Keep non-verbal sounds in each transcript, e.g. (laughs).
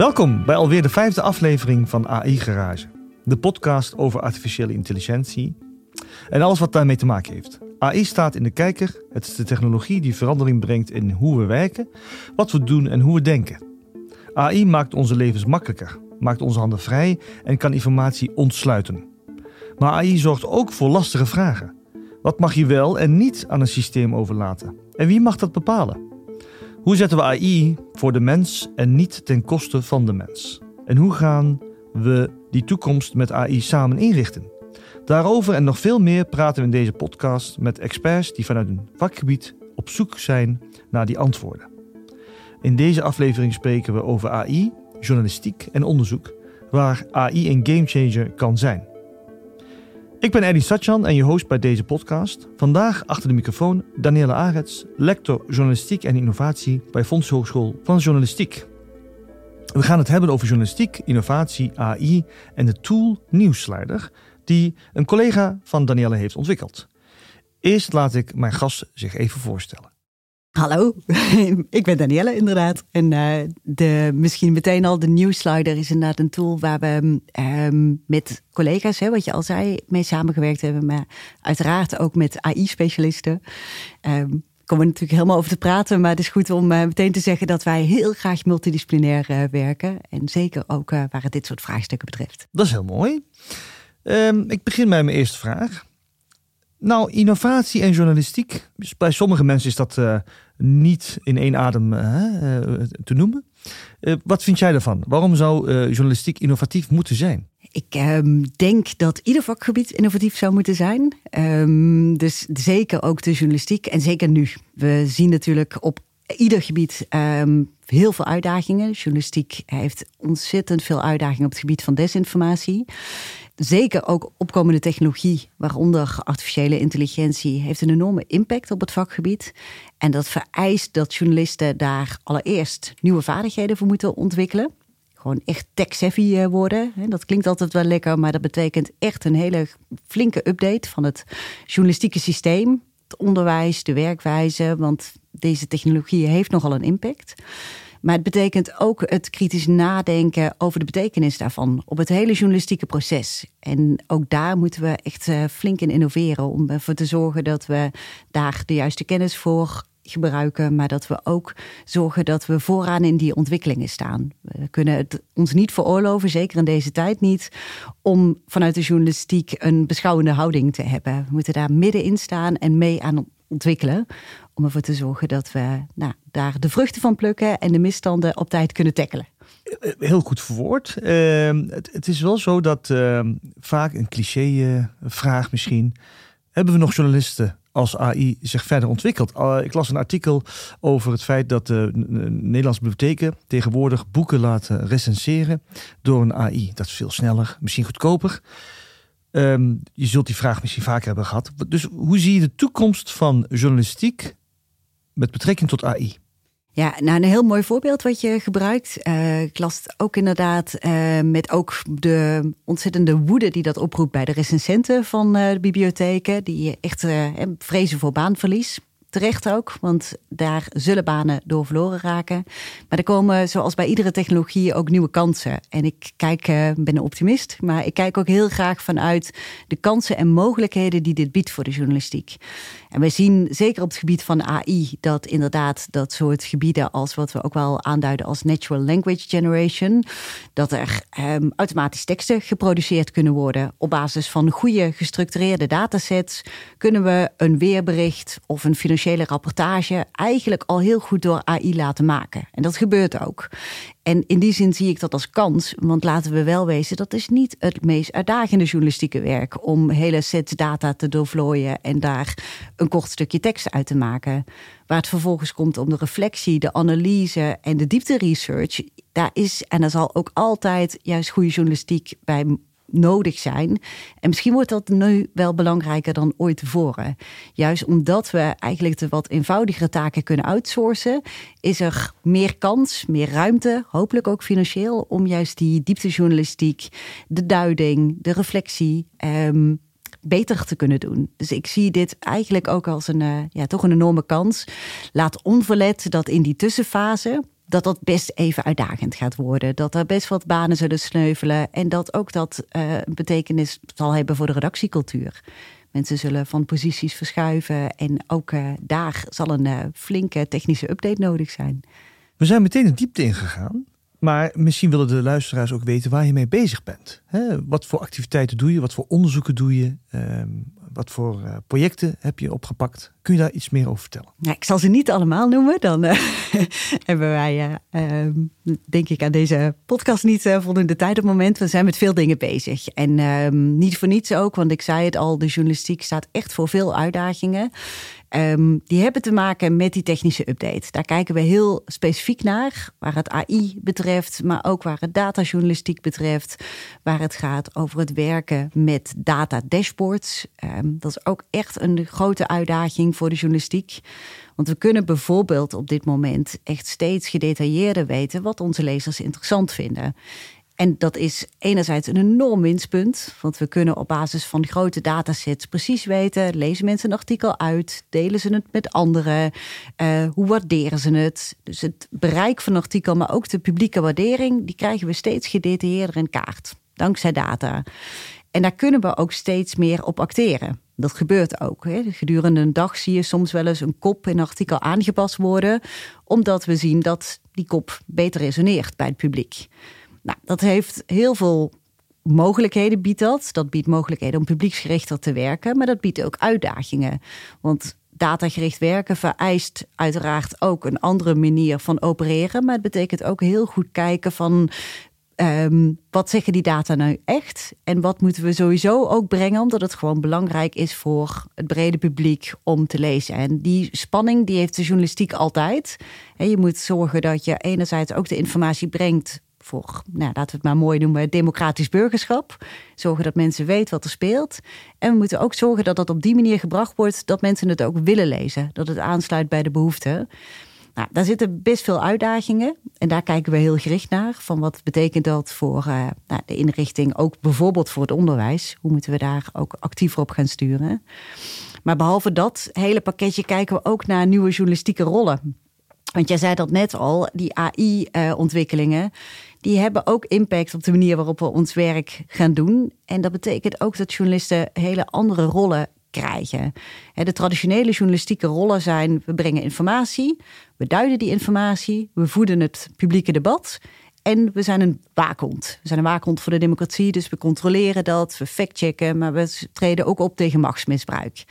Welkom bij alweer de vijfde aflevering van AI Garage. De podcast over artificiële intelligentie en alles wat daarmee te maken heeft. AI staat in de kijker. Het is de technologie die verandering brengt in hoe we werken, wat we doen en hoe we denken. AI maakt onze levens makkelijker, maakt onze handen vrij en kan informatie ontsluiten. Maar AI zorgt ook voor lastige vragen. Wat mag je wel en niet aan een systeem overlaten? En wie mag dat bepalen? Hoe zetten we AI voor de mens en niet ten koste van de mens? En hoe gaan we die toekomst met AI samen inrichten? Daarover en nog veel meer praten we in deze podcast met experts die vanuit hun vakgebied op zoek zijn naar die antwoorden. In deze aflevering spreken we over AI, journalistiek en onderzoek, waar AI een gamechanger kan zijn. Ik ben Eddie Satjan en je host bij deze podcast. Vandaag achter de microfoon Danielle Arets, lector journalistiek en innovatie bij Fondshogeschool van Journalistiek. We gaan het hebben over journalistiek, innovatie, AI en de tool Nieuwsleider, die een collega van Danielle heeft ontwikkeld. Eerst laat ik mijn gast zich even voorstellen. Hallo, (laughs) ik ben Danielle inderdaad. En uh, de, misschien meteen al de Newslider is inderdaad een tool waar we um, met collega's, hè, wat je al zei, mee samengewerkt hebben. Maar uiteraard ook met AI-specialisten. Um, komen we natuurlijk helemaal over te praten. Maar het is goed om uh, meteen te zeggen dat wij heel graag multidisciplinair uh, werken. En zeker ook waar het dit soort vraagstukken betreft. Dat is heel mooi. Um, ik begin bij mijn eerste vraag. Nou, innovatie en journalistiek. Dus bij sommige mensen is dat uh, niet in één adem uh, te noemen. wat vind jij daarvan? Waarom zou journalistiek innovatief moeten zijn? Ik um, denk dat ieder vakgebied innovatief zou moeten zijn. Um, dus zeker ook de journalistiek en zeker nu. We zien natuurlijk op ieder gebied um, heel veel uitdagingen. Journalistiek heeft ontzettend veel uitdagingen op het gebied van desinformatie zeker ook opkomende technologie, waaronder artificiële intelligentie, heeft een enorme impact op het vakgebied. En dat vereist dat journalisten daar allereerst nieuwe vaardigheden voor moeten ontwikkelen. Gewoon echt tech-savvy eh, worden. Dat klinkt altijd wel lekker, maar dat betekent echt een hele flinke update van het journalistieke systeem. Het onderwijs, de werkwijze, want deze technologie heeft nogal een impact. Maar het betekent ook het kritisch nadenken over de betekenis daarvan op het hele journalistieke proces. En ook daar moeten we echt eh, flink in innoveren om ervoor te zorgen dat we daar de juiste kennis voor gebruiken, maar dat we ook zorgen dat we vooraan in die ontwikkelingen staan. We kunnen het ons niet veroorloven, zeker in deze tijd niet, om vanuit de journalistiek een beschouwende houding te hebben. We moeten daar middenin staan en mee aan ontwikkelen. Om ervoor te zorgen dat we nou, daar de vruchten van plukken en de misstanden op tijd kunnen tackelen. Eh, heel goed verwoord. Uh, het, is wel zo dat uh, vaak een cliché-vraag uh, misschien. Hebben we nog journalisten als AI zich verder ontwikkelt? ik las een artikel over het feit dat de Nederlandse bibliotheken tegenwoordig boeken laten recenseren door een AI. Dat is veel sneller, misschien goedkoper. Um, je zult die vraag misschien vaker hebben gehad. Dus hoe zie je de toekomst van journalistiek met betrekking tot AI? Ja, nou een heel mooi voorbeeld wat je gebruikt. Uh, ik las het ook inderdaad uh, met ook de ontzettende woede die dat oproept bij de recensenten van uh, de bibliotheken. Die echt vrezen voor baanverlies terecht ook, want daar zullen banen door verloren raken. Maar er komen, zoals bij iedere technologie, ook nieuwe kansen. En ik kijk, uh, ben een optimist, maar ik kijk ook heel graag vanuit de kansen en mogelijkheden die dit biedt voor de journalistiek. En we zien zeker op het gebied van AI dat inderdaad dat soort gebieden als wat we ook wel aanduiden als natural language generation, dat er um, automatisch teksten geproduceerd kunnen worden op basis van goede gestructureerde datasets, kunnen we een weerbericht of een financiële financiële rapportage eigenlijk al heel goed door AI laten maken. En dat gebeurt ook. En in die zin zie ik dat als kans, want laten we wel wezen, dat is niet het meest uitdagende journalistieke werk om hele sets data te doorvlooien en daar een kort stukje tekst uit te maken. Waar het vervolgens komt om de reflectie, de analyse en de diepte research, daar is en er zal ook altijd juist goede journalistiek bij nodig zijn. En misschien wordt dat nu wel belangrijker dan ooit tevoren. Juist omdat we eigenlijk de wat eenvoudigere taken kunnen outsourcen, is er meer kans, meer ruimte, hopelijk ook financieel, om juist die dieptejournalistiek, de duiding, de reflectie. Um, beter te kunnen doen. Dus ik zie dit eigenlijk ook als een, uh, ja, toch een enorme kans. Laat onverlet dat in die tussenfase, dat dat best even uitdagend gaat worden. Dat er best wat banen zullen sneuvelen. En dat ook dat uh, betekenis zal hebben voor de redactiecultuur. Mensen zullen van posities verschuiven. En ook uh, daar zal een uh, flinke technische update nodig zijn. We zijn meteen de diepte ingegaan. Maar misschien willen de luisteraars ook weten waar je mee bezig bent. wat voor activiteiten doe je? Wat voor onderzoeken doe je? Ehm, wat voor uh, projecten heb je opgepakt? Kun je daar iets meer over vertellen? Ja, ik zal ze niet allemaal noemen. Dan uh, (laughs) hebben wij, uh, denk ik, aan deze podcast niet voldoende tijd op het moment. We zijn met veel dingen bezig. En ehm, niet voor niets ook, want ik zei het al, de journalistiek staat echt voor veel uitdagingen. Um, die hebben te maken met die technische update. Daar kijken we heel specifiek naar, waar het AI betreft, maar ook waar het datajournalistiek betreft, waar het gaat over het werken met data dashboards. Um, dat is ook echt een grote uitdaging voor de journalistiek. Want we kunnen bijvoorbeeld op dit moment echt steeds gedetailleerder weten wat onze lezers interessant vinden. En dat is enerzijds een enorm winstpunt, want we kunnen op basis van grote datasets precies weten: lezen mensen een artikel uit, delen ze het met anderen, uh, hoe waarderen ze het? Dus het bereik van een artikel, maar ook de publieke waardering, die krijgen we steeds gedetailleerder in kaart, dankzij data. En daar kunnen we ook steeds meer op acteren. Dat gebeurt ook. Hè. Gedurende een dag zie je soms wel eens een kop in een artikel aangepast worden, omdat we zien dat die kop beter resoneert bij het publiek. Nou, dat heeft heel veel mogelijkheden, biedt dat. Dat biedt mogelijkheden om publieksgerichter te werken, maar dat biedt ook uitdagingen. Want datagericht werken vereist uiteraard ook een andere manier van opereren. Maar het betekent ook heel goed kijken van Um, wat zeggen die data nou echt? En wat moeten we sowieso ook brengen, omdat het gewoon belangrijk is voor het brede publiek om te lezen. En die spanning die heeft de journalistiek altijd. En je moet zorgen dat je enerzijds ook de informatie brengt voor, nou, laten we het maar mooi noemen, democratisch burgerschap. Zorgen dat mensen weten wat er speelt. En we moeten ook zorgen dat dat op die manier gebracht wordt dat mensen het ook willen lezen. Dat het aansluit bij de behoeften. Nou, daar zitten best veel uitdagingen. En daar kijken we heel gericht naar. Van wat betekent dat voor uh, nou, de inrichting, ook bijvoorbeeld voor het onderwijs. Hoe moeten we daar ook actiever op gaan sturen? Maar behalve dat hele pakketje kijken we ook naar nieuwe journalistieke rollen. Want jij zei dat net al, die AI-ontwikkelingen, eh, die hebben ook impact op de manier waarop we ons werk gaan doen. En dat betekent ook dat journalisten hele andere rollen krijgen. De traditionele journalistieke rollen zijn: we brengen informatie, we duiden die informatie, we voeden het publieke debat. En we zijn een waakhond. We zijn een waakhond voor de democratie, dus we controleren dat, we factchecken, maar we treden ook op tegen machtsmisbruik.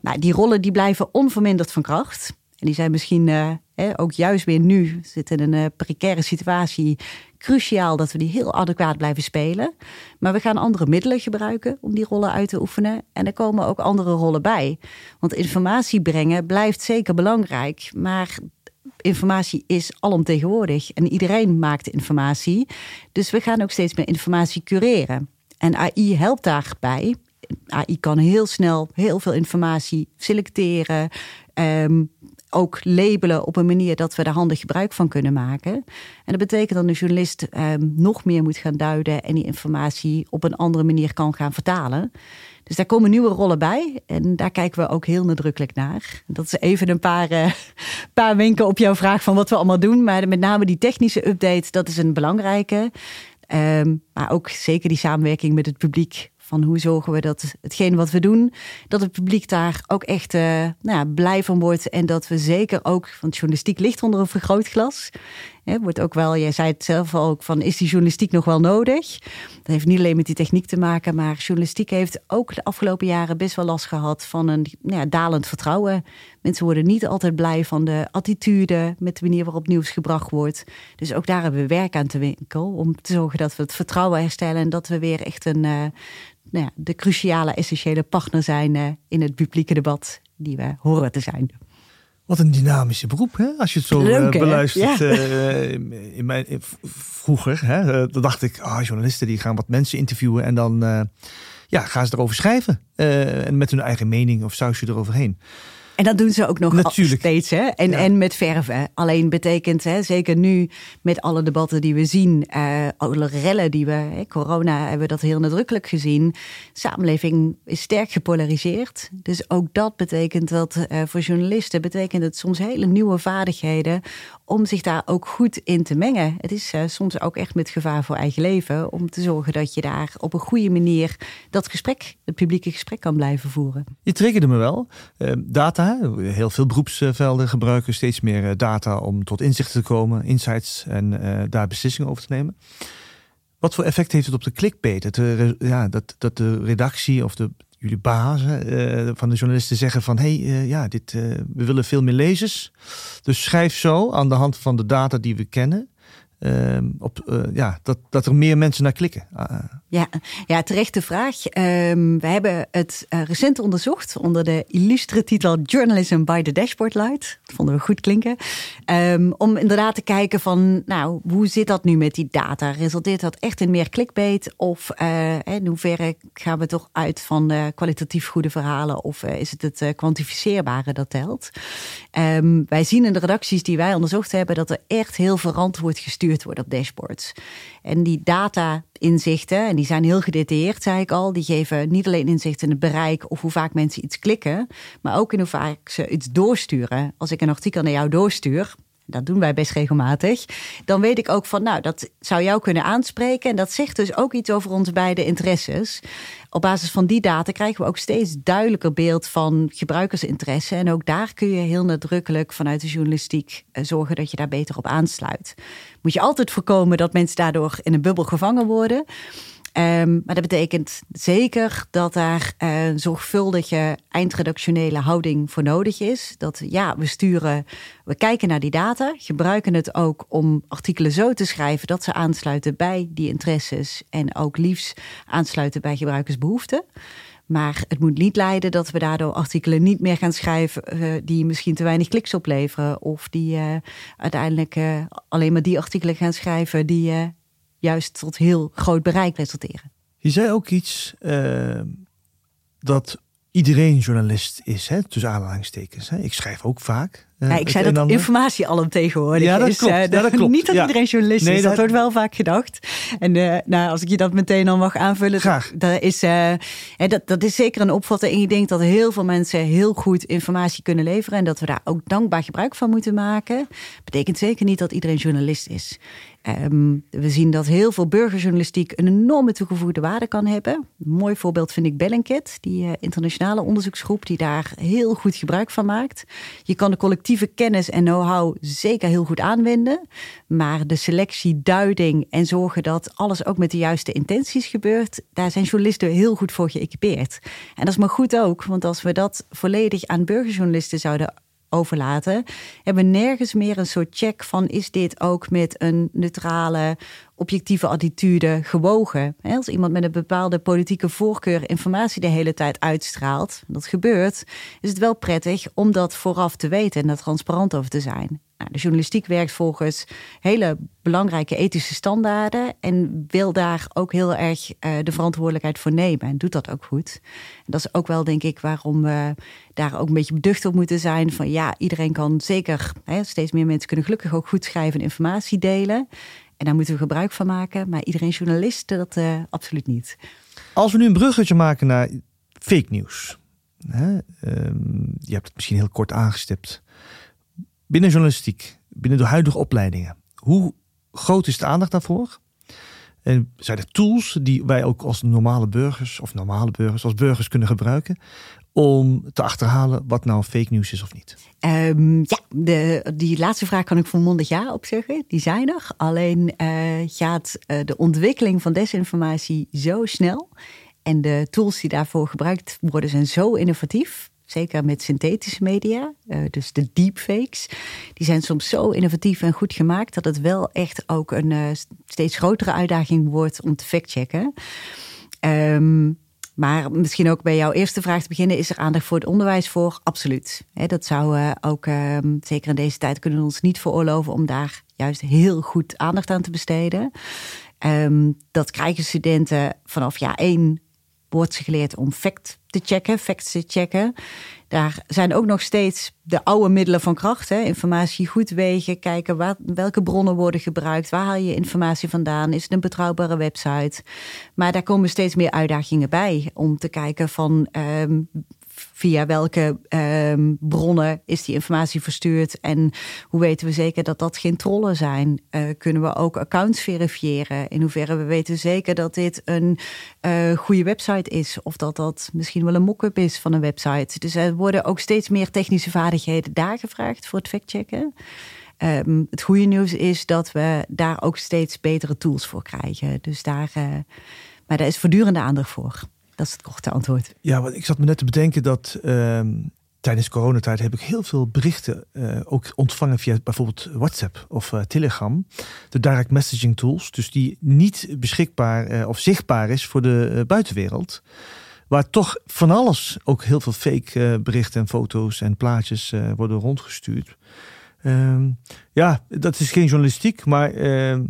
Nou, die rollen die blijven onverminderd van kracht. En die zijn misschien uh, ook juist weer nu, zitten in een uh, precaire situatie, cruciaal dat we die heel adequaat blijven spelen. Maar we gaan andere middelen gebruiken om die rollen uit te oefenen. En er komen ook andere rollen bij. Want informatie brengen blijft zeker belangrijk. Maar informatie is alomtegenwoordig. En iedereen maakt informatie. Dus we gaan ook steeds meer informatie cureren. En AI helpt daarbij. AI kan heel snel heel veel informatie selecteren, um, ook labelen op een manier dat we er handig gebruik van kunnen maken. En dat betekent dat een journalist um, nog meer moet gaan duiden en die informatie op een andere manier kan gaan vertalen. Dus daar komen nieuwe rollen bij en daar kijken we ook heel nadrukkelijk naar. Dat is even een paar, uh, (laughs) paar wenken op jouw vraag van wat we allemaal doen. Maar met name die technische update, dat is een belangrijke. Um, maar ook zeker die samenwerking met het publiek van hoe zorgen we dat hetgeen wat we doen, dat het publiek daar ook echt uh, nou ja, blij van wordt. En dat we zeker ook, want journalistiek ligt onder een vergrootglas. He, wordt ook wel, jij zei het zelf ook, van is die journalistiek nog wel nodig? Dat heeft niet alleen met die techniek te maken, maar journalistiek heeft ook de afgelopen jaren best wel last gehad van een nou ja, dalend vertrouwen. Mensen worden niet altijd blij van de attitude, met de manier waarop nieuws gebracht wordt. Dus ook daar hebben we werk aan te winkel om te zorgen dat we het vertrouwen herstellen en dat we weer echt een, uh, nou ja, de cruciale, essentiële partner zijn uh, in het publieke debat die we horen te zijn. Wat een dynamische beroep, hè? Als je het zo Leuk, uh, beluistert. Ja. Uh, in mijn, vroeger hè, dan dacht ik, ah, journalisten die gaan wat mensen interviewen en dan ja, gaan ze erover schrijven. en met hun eigen mening of sausje eroverheen. En dat doen ze ook nog Natuurlijk. steeds. Hè? En, en met verven. Alleen betekent, hè, zeker nu met alle debatten die we zien, uh, alle rellen die we, hè, corona hebben we dat heel nadrukkelijk gezien. Samenleving is sterk gepolariseerd. Dus ook dat betekent dat uh, voor journalisten betekent het soms hele nieuwe vaardigheden om zich daar ook goed in te mengen. Het is uh, soms ook echt met gevaar voor eigen leven om te zorgen dat je daar op een goede manier dat gesprek, het publieke gesprek kan blijven voeren. Je triggerde me wel. Data, heel veel beroepsvelden gebruiken steeds meer eh, data om tot inzichten te komen, insights en uh, daar beslissingen over te nemen. Wat voor effect heeft het op de clickbait? Dat de, ja, dat, dat de redactie of de, jullie bazen uh, van de journalisten zeggen van... hé, hey, ja, dit, we willen veel meer lezers. Dus schrijf zo aan de hand van de data die we kennen... Ehm, op, ja, dat, dat er meer mensen naar klikken. Uh. Ja, ja, terechte vraag. Um, we hebben het uh, recent onderzocht onder de illustre titel Journalism by the Dashboard Light. Dat vonden we goed klinken. Um, om inderdaad te kijken van, nou, hoe zit dat nu met die data? Resulteert dat echt in meer clickbait? Of in hoeverre gaan we toch uit van kwalitatief goede verhalen? Of is het het kwantificeerbare dat telt? wij zien in de redacties die wij onderzocht hebben dat er echt heel verantwoord gestuurd wordt op dashboards. En die data-inzichten, en die zijn heel gedetailleerd, zei ik al, die geven niet alleen inzicht in het bereik of hoe vaak mensen iets klikken, maar ook in hoe vaak ze iets doorsturen. Als ik een artikel naar jou doorstuur, dat doen wij best regelmatig, dan weet ik ook van, nou, dat zou jou kunnen aanspreken. En dat zegt dus ook iets over onze beide interesses. Op basis van die data krijgen we ook steeds duidelijker beeld van gebruikersinteresse. En ook daar kun je heel nadrukkelijk vanuit de journalistiek eh, zorgen dat je daar beter op aansluit. Moet je altijd voorkomen dat mensen daardoor in een bubbel gevangen worden. Um, maar dat betekent zeker dat daar uh, zorgvuldige eindredactionele houding voor nodig is. Dat ja, we sturen, we kijken naar die data, gebruiken het ook om artikelen zo te schrijven dat ze aansluiten bij die interesses en ook liefst aansluiten bij gebruikersbehoeften. Maar het moet niet leiden dat we daardoor artikelen niet meer gaan schrijven uh, die misschien te weinig kliks opleveren. Of die uh, uiteindelijk alleen maar die artikelen gaan schrijven die juist tot heel groot bereik resulteren. Je zei ook iets uh, dat iedereen journalist is, hè? tussen aanhalingstekens. Hè? Ik schrijf ook vaak. Uh, ja, ik zei dat informatie al tegenwoordig ja, dat is. Klopt. Uh, ja, dat (laughs) klopt. Niet dat iedereen journalist nee, is, dat, wordt wel vaak gedacht. En uh, nou, als ik je dat meteen al mag aanvullen. Graag. Dat is, dat, dat is zeker een opvatting. En ik denk dat heel veel mensen heel goed informatie kunnen leveren. En dat we daar ook dankbaar gebruik van moeten maken. Betekent zeker niet dat iedereen journalist is. Um, we zien dat heel veel burgerjournalistiek een enorme toegevoegde waarde kan hebben. Een mooi voorbeeld vind ik Bellingcat, die uh, internationale onderzoeksgroep die daar heel goed gebruik van maakt. Je kan de collectieve kennis en know-how zeker heel goed aanwenden, maar de selectie, duiding en zorgen dat alles ook met de juiste intenties gebeurt, daar zijn journalisten heel goed voor geëquipeerd. En dat is maar goed ook, want als we dat volledig aan burgerjournalisten zouden overlaten, hebben nergens meer een soort check van is dit ook met een neutrale, objectieve attitude gewogen. Als iemand met een bepaalde politieke voorkeur informatie de hele tijd uitstraalt, dat gebeurt, is het wel prettig om dat vooraf te weten en daar transparant over te zijn. Nou, de journalistiek werkt volgens hele belangrijke ethische standaarden en wil daar ook heel erg uh, de verantwoordelijkheid voor nemen en doet dat ook goed. Dat is ook wel, denk ik, waarom we daar ook een beetje beducht op moeten zijn. Van ja, iedereen kan zeker, hè, steeds meer mensen kunnen gelukkig ook goed schrijven en informatie delen. En daar moeten we gebruik van maken. Maar iedereen journalist, dat uh, absoluut niet. Als we nu een bruggetje maken naar fake nieuws. Hè? Um, je hebt het misschien heel kort aangestipt. Binnen journalistiek, binnen de huidige opleidingen, hoe groot is de aandacht daarvoor? En zijn er tools die wij ook als normale burgers, of normale burgers, als burgers kunnen gebruiken om te achterhalen wat nou fake news is of niet? Um, ja, de, die laatste vraag kan ik volmondig ja op zeggen. Die zijn er. Alleen uh, gaat uh, de ontwikkeling van desinformatie zo snel. En de tools die daarvoor gebruikt worden zijn zo innovatief Zeker met synthetische media, uh, dus de deepfakes. Die zijn soms zo innovatief en goed gemaakt dat het wel echt ook een uh, steeds grotere uitdaging wordt om te factchecken. Um, maar misschien ook bij jouw eerste vraag te beginnen, is er aandacht voor het onderwijs voor? Absoluut. dat zou uh, ook, um, zeker in deze tijd, kunnen we ons niet veroorloven om daar juist heel goed aandacht aan te besteden. Um, dat krijgen studenten vanaf jaar één wordt ze geleerd om fact te checken, facts te checken. Daar zijn ook nog steeds de oude middelen van kracht. Hè? Informatie goed wegen, kijken waar, welke bronnen worden gebruikt. Waar haal je informatie vandaan? Is het een betrouwbare website? Maar daar komen steeds meer uitdagingen bij. Om te kijken van um, via welke um, bronnen is die informatie verstuurd en hoe weten we zeker dat dat geen trollen zijn? Uh, kunnen we ook accounts verifiëren? In hoeverre we weten zeker dat dit een uh, goede website is of dat dat misschien wel een mock-up is van een website? Dus er worden ook steeds meer technische vaardigheden daar gevraagd voor het factchecken. Um, het goede nieuws is dat we daar ook steeds betere tools voor krijgen. Dus daar, uh, maar daar is voortdurende aandacht voor. Dat is het korte antwoord. Ja, want ik zat me net te bedenken dat uh, tijdens coronatijd heb ik heel veel berichten uh, ook ontvangen via bijvoorbeeld WhatsApp of uh, Telegram. De direct messaging tools, dus die niet beschikbaar eh, of zichtbaar is voor de buitenwereld. Waar toch van alles, ook heel veel fake berichten en foto's en plaatjes worden rondgestuurd. Ehm, ja, dat is geen journalistiek, maar ehm, eh,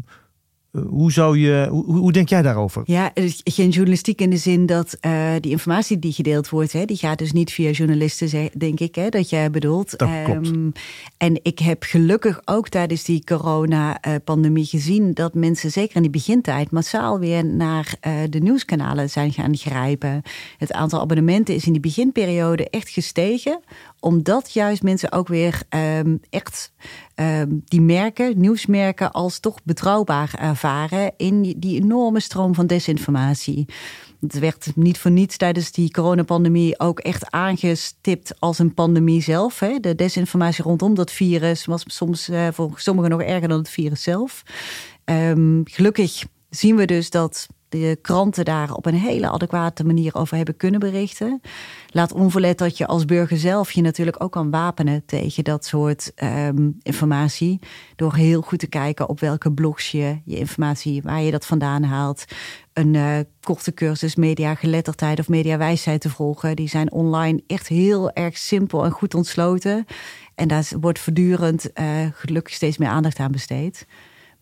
hoe, zou je, hoe, hoe, denk jij daarover? Ja, geen journalistiek in de zin dat uh, die informatie die gedeeld wordt, hè, die gaat dus niet via journalisten, denk ik, hè, dat jij bedoelt. Dat klopt. Um, en ik heb gelukkig ook tijdens die corona-pandemie gezien dat mensen, zeker in die begintijd, massaal weer naar uh, de nieuwskanalen zijn gaan grijpen. Het aantal abonnementen is in die beginperiode echt gestegen, omdat juist mensen ook weer um, echt die merken, nieuwsmerken, als toch betrouwbaar ervaren in die enorme stroom van desinformatie. Het werd niet voor niets tijdens die coronapandemie ook echt aangestipt als een pandemie zelf. Hè? De desinformatie rondom dat virus was soms uh, voor sommigen nog erger dan het virus zelf. Um, gelukkig zien we dus dat de kranten daar op een hele adequate manier over hebben kunnen berichten. Laat onverlet dat je als burger zelf je natuurlijk ook kan wapenen tegen dat soort um, informatie. Door heel goed te kijken op welke blogs je je informatie, waar je dat vandaan haalt. Een uh, korte cursus media geletterdheid of mediawijsheid te volgen. Die zijn online echt heel erg simpel en goed ontsloten. En daar wordt voortdurend uh, gelukkig steeds meer aandacht aan besteed.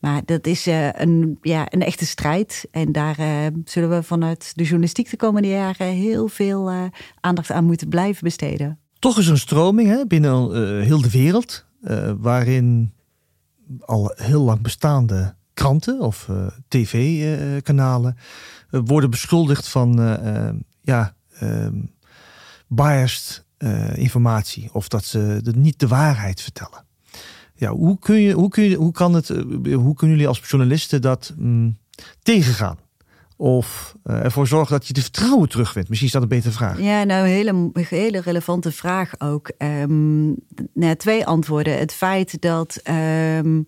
Maar dat is uh, een, ja, een echte strijd. En daar uh, zullen we vanuit de journalistiek de komende jaren heel veel uh, aandacht aan moeten blijven besteden. Toch is een stroming hè, binnen heel de wereld, waarin al heel lang bestaande kranten of tv-kanalen worden beschuldigd van ja, ehm, biased informatie. Of dat ze de, niet de waarheid vertellen. Ja, hoe, kun je, hoe, kun je, hoe, kan het, eh, hoe kunnen jullie als journalisten dat mm, tegengaan? Of uh, ervoor zorgen dat je de vertrouwen terugwint? Misschien is dat een betere vraag. Ja, nou, een hele, hele relevante vraag ook. Um, nou, twee antwoorden. Het feit dat um,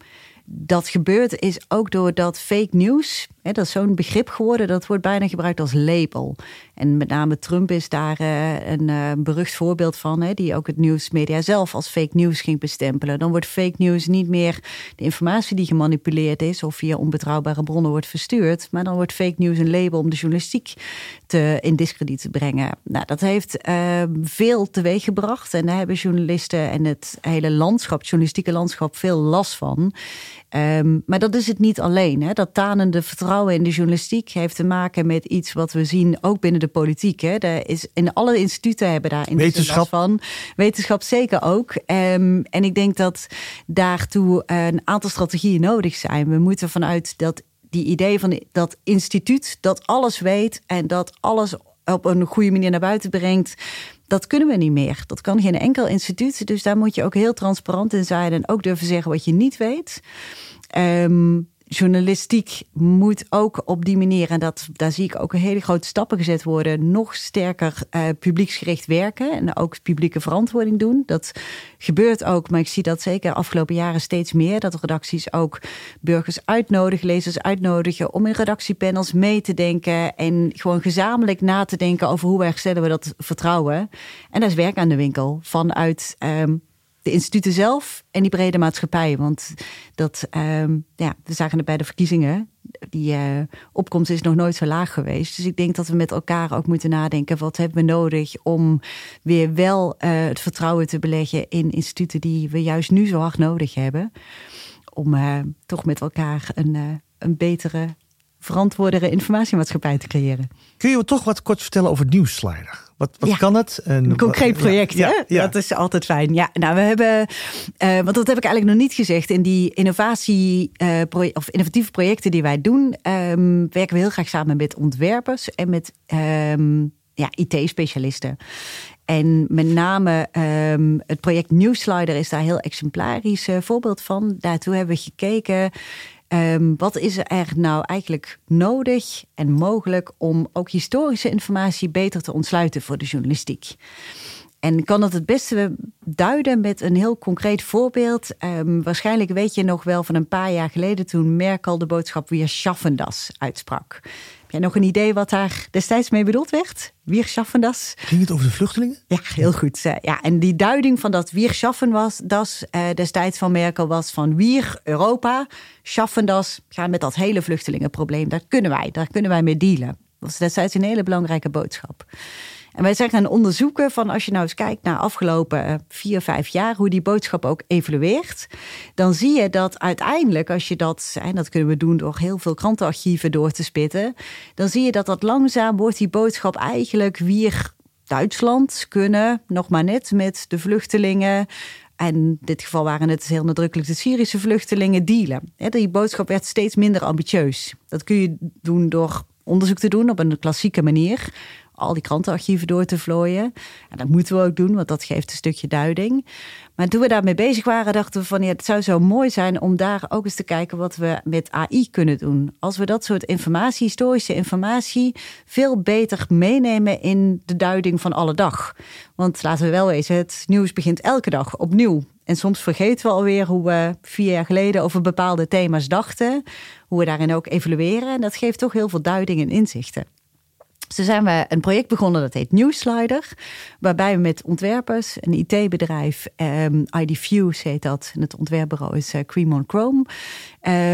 dat gebeurt is ook doordat fake news, dat is zo'n begrip geworden, dat wordt bijna gebruikt als label. En met name Trump is daar uh, een uh, berucht voorbeeld van, die ook het nieuwsmedia zelf als fake news ging bestempelen. Dan wordt fake news niet meer de informatie die gemanipuleerd is of via onbetrouwbare bronnen wordt verstuurd, maar dan wordt fake news een label om de journalistiek te, in discrediet te brengen. Nou, dat heeft uh, veel teweeg gebracht en daar hebben journalisten en het hele landschap, het journalistieke landschap, veel last van. Um, maar dat is het niet alleen. Dat tanende vertrouwen in de journalistiek heeft te maken met iets wat we zien ook binnen de politiek. Hè. Er is, in alle instituten hebben daar wetenschap van. Wetenschap zeker ook. Um, en ik denk dat daartoe een aantal strategieën nodig zijn. We moeten vanuit dat die idee van dat instituut dat alles weet en dat alles op een goede manier naar buiten brengt. Dat kunnen we niet meer. Dat kan geen enkel instituut. Dus daar moet je ook heel transparant in zijn en ook durven zeggen wat je niet weet. Um, journalistiek moet ook op die manier, en dat, daar zie ik ook hele grote stappen gezet worden, nog sterker uh, publieksgericht werken en ook publieke verantwoording doen. Dat gebeurt ook, maar ik zie dat zeker afgelopen jaren steeds meer, dat redacties ook burgers uitnodigen, lezers uitnodigen om in redactiepanels mee te denken en gewoon gezamenlijk na te denken over hoe herstellen we dat vertrouwen. En daar is werk aan de winkel vanuit um, de instituten zelf en die brede maatschappij. Want dat, uh, ja, we zagen het bij de verkiezingen. Die uh, opkomst is nog nooit zo laag geweest. Dus ik denk dat we met elkaar ook moeten nadenken: wat hebben we nodig om weer wel uh, het vertrouwen te beleggen in instituten die we juist nu zo hard nodig hebben. Om uh, toch met elkaar een, een betere verantwoordere informatiemaatschappij te creëren. Kun je toch wat kort vertellen over Nieuwslider? Wat, wat Ja. kan het? En Een concreet project, ja, hè? Ja, ja. Dat is altijd fijn. Ja, nou, we hebben, eh, want dat heb ik eigenlijk nog niet gezegd. In die innovatie, eh, of innovatieve projecten die wij doen, ehm, werken we heel graag samen met ontwerpers en met ehm, ja, IT-specialisten. En met name ehm, het project Newslider is daar een heel exemplarisch eh, voorbeeld van. Daartoe hebben we gekeken. Ehm, wat is er nou eigenlijk nodig en mogelijk om ook historische informatie beter te ontsluiten voor de journalistiek? En kan dat het beste duiden met een heel concreet voorbeeld. Ehm, waarschijnlijk weet je nog wel van een paar jaar geleden toen Merkel de boodschap Wir schaffen das uitsprak. Heb jij nog een idee wat daar destijds mee bedoeld werd? Wir schaffen das? Ging het over de vluchtelingen? Ja, heel goed. Ja, en die duiding van dat wir schaffen was, das eh, destijds van Merkel was van wir, Europa, schaffen das, gaan met dat hele vluchtelingenprobleem. Daar kunnen wij, daar kunnen wij mee dealen. Dat was destijds een hele belangrijke boodschap. En wij zijn gaan onderzoeken van als je nou eens kijkt naar afgelopen eh, vier, vijf jaar, hoe die boodschap ook evolueert, dan zie je dat uiteindelijk, als je dat, en dat kunnen we doen door heel veel krantenarchieven door te spitten, dan zie je dat dat langzaam wordt die boodschap eigenlijk weer Duitsland kunnen, nog maar net met de vluchtelingen. En in dit geval waren het heel nadrukkelijk de Syrische vluchtelingen dealen. Die boodschap werd steeds minder ambitieus. Dat kun je doen door onderzoek te doen op een klassieke manier. Al die krantenarchieven door te vlooien. En dat moeten we ook doen, want dat geeft een stukje duiding. Maar toen we daarmee bezig waren, dachten we van ja, het zou zo mooi zijn om daar ook eens te kijken wat we met AI kunnen doen. Als we dat soort informatie, historische informatie, veel beter meenemen in de duiding van alle dag. Want laten we wel wezen, het nieuws begint elke dag opnieuw. En soms vergeten we alweer hoe we vier jaar geleden over bepaalde thema's dachten. Hoe we daarin ook evalueren. En dat geeft toch heel veel duiding en inzichten. Toen zijn we een project begonnen dat heet Newslider. Waarbij we met ontwerpers, een IT-bedrijf, um, ID Fuse heet dat. En het ontwerpbureau is uh, Cream on Chrome.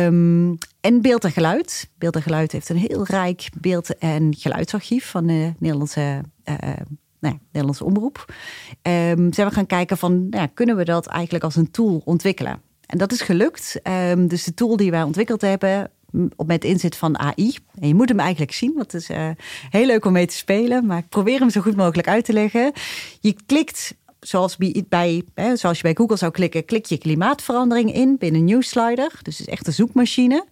Um, en beeld en geluid. Beeld en geluid heeft een heel rijk beeld- en geluidsarchief van de Nederlandse, uh, nou Nederlandse omroep. Um, zijn we gaan kijken van, nou kunnen we dat eigenlijk als een tool ontwikkelen? En dat is gelukt. Dus de tool die wij ontwikkeld hebben, met inzet van AI. En je moet hem eigenlijk zien, want het is uh, heel leuk om mee te spelen. Maar ik probeer hem zo goed mogelijk uit te leggen. Je klikt, zoals, bij, hè, zoals je bij Google zou klikken, klik je klimaatverandering in binnen Newslider. Dus het is echt een zoekmachine.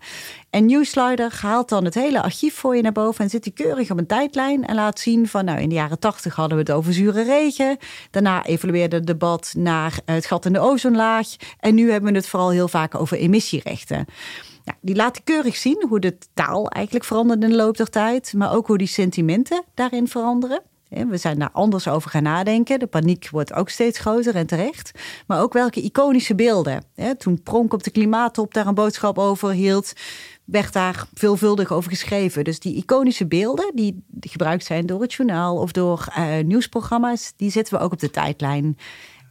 En Newslider haalt dan het hele archief voor je naar boven en zit die keurig op een tijdlijn en laat zien van, nou in de jaren tachtig hadden we het over zure regen. Daarna evolueerde het debat naar het gat in de ozonlaag. En nu hebben we het vooral heel vaak over emissierechten. Die laten keurig zien hoe de taal eigenlijk verandert in de loop der tijd, maar ook hoe die sentimenten daarin veranderen. We zijn daar anders over gaan nadenken. De paniek wordt ook steeds groter en terecht. Maar ook welke iconische beelden. Toen Pronk op de klimaattop daar een boodschap over hield, werd daar veelvuldig over geschreven. Dus die iconische beelden die gebruikt zijn door het journaal of door uh, nieuwsprogramma's, die zetten we ook op de tijdlijn.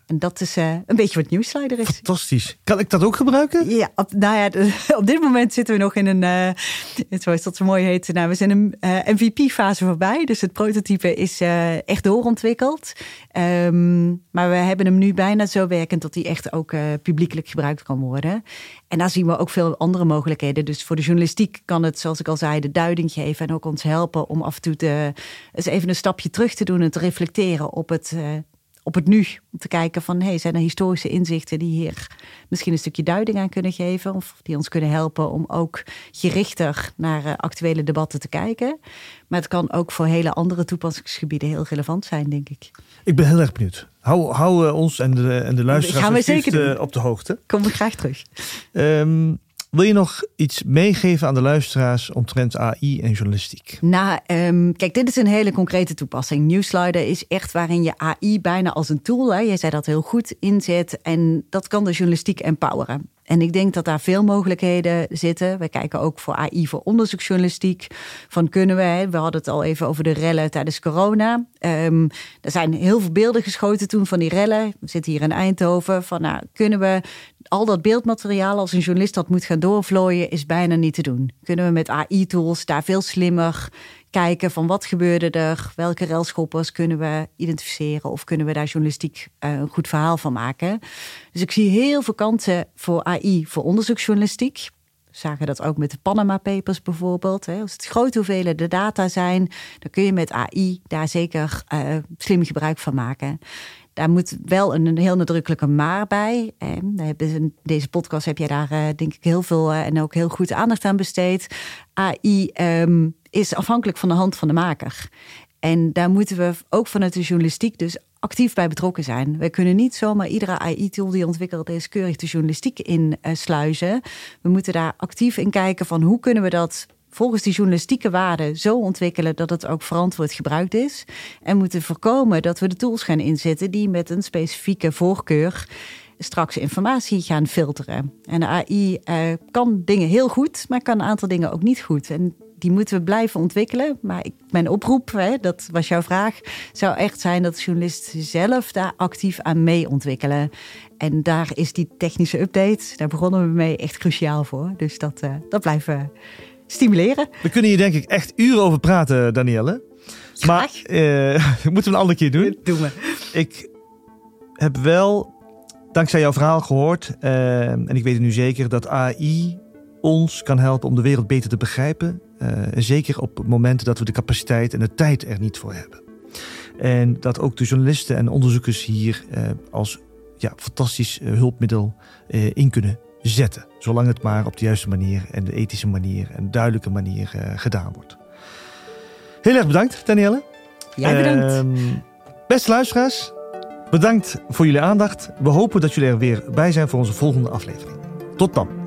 En dat is uh, een beetje wat Newslider is. Fantastisch. Kan ik dat ook gebruiken? Ja, op, nou ja, (laughs) op dit moment zitten we nog in een, uh, zoals dat zo mooi heet, nou, we zijn een uh, MVP-fase voorbij. Dus het prototype is echt doorontwikkeld. Um, maar we hebben hem nu bijna zo werkend dat hij echt ook publiekelijk gebruikt kan worden. En daar zien we ook veel andere mogelijkheden. Dus voor de journalistiek kan het, zoals ik al zei, de duiding geven en ook ons helpen om af en toe te, eens even een stapje terug te doen en te reflecteren op het op het nu. Om te kijken van, hey, zijn er historische inzichten die hier misschien een stukje duiding aan kunnen geven. Of die ons kunnen helpen om ook gerichter naar uh, actuele debatten te kijken. Maar het kan ook voor hele andere toepassingsgebieden heel relevant zijn, denk ik. Ik ben heel erg benieuwd. Hou, hou uh, ons en de, en de luisteraars Gaan we zeker uh, op de hoogte. Kom ik graag terug. Um, wil je nog iets meegeven aan de luisteraars omtrent AI en journalistiek? Nou, um, kijk, dit is een hele concrete toepassing. Newslider is echt waarin je AI bijna als een tool, hè, jij zei dat heel goed, inzet. En dat kan de journalistiek empoweren. En ik denk dat daar veel mogelijkheden zitten. We kijken ook voor AI voor onderzoeksjournalistiek. Van kunnen we, we hadden het al even over de rellen tijdens corona. Um, er zijn heel veel beelden geschoten toen van die rellen. We zitten hier in Eindhoven. Van nou, kunnen we al dat beeldmateriaal als een journalist dat moet gaan doorvlooien, is bijna niet te doen. Kunnen we met AI-tools daar veel slimmer kijken van wat gebeurde er, welke railschoppers kunnen we identificeren of kunnen we daar journalistiek uh, een goed verhaal van maken. Dus ik zie heel veel kansen voor AI voor onderzoeksjournalistiek. We zagen dat ook met de Panama Papers bijvoorbeeld. Als het grote hoeveelheden data zijn, dan kun je met AI daar zeker uh, slim gebruik van maken. Daar moet wel een, heel nadrukkelijke maar bij. In deze podcast heb jij daar uh, denk ik heel veel en ook heel goed aandacht aan besteed. AI ehm, is afhankelijk van de hand van de maker. En daar moeten we ook vanuit de journalistiek dus actief bij betrokken zijn. We kunnen niet zomaar iedere AI-tool die ontwikkeld is keurig de journalistiek in uh, sluizen. We moeten daar actief in kijken van hoe kunnen we dat volgens die journalistieke waarden zo ontwikkelen dat het ook verantwoord gebruikt is. En moeten voorkomen dat we de tools gaan inzetten die met een specifieke voorkeur straks informatie gaan filteren. En de AI uh, kan dingen heel goed, maar kan een aantal dingen ook niet goed. En die moeten we blijven ontwikkelen. Maar ik, mijn oproep, hè, dat was jouw vraag, zou echt zijn dat journalisten zelf daar actief aan mee ontwikkelen. En daar is die technische update, daar begonnen we mee, echt cruciaal voor. Dus dat, uh, dat blijven we stimuleren. We kunnen hier denk ik echt uren over praten, Danielle. Maar uh, (laughs) moeten we een andere keer doen. Doen we. Ik heb wel, dankzij jouw verhaal gehoord, uh, en ik weet het nu zeker, dat AI ons kan helpen om de wereld beter te begrijpen. Uh, zeker op momenten dat we de capaciteit en de tijd er niet voor hebben. En dat ook de journalisten en onderzoekers hier uh, als ja, fantastisch hulpmiddel uh, in kunnen zetten. Zolang het maar op de juiste manier en de ethische manier en duidelijke manier gedaan wordt. Heel erg bedankt, Danielle. Jij bedankt. Ehm, beste luisteraars, bedankt voor jullie aandacht. We hopen dat jullie er weer bij zijn voor onze volgende aflevering. Tot dan.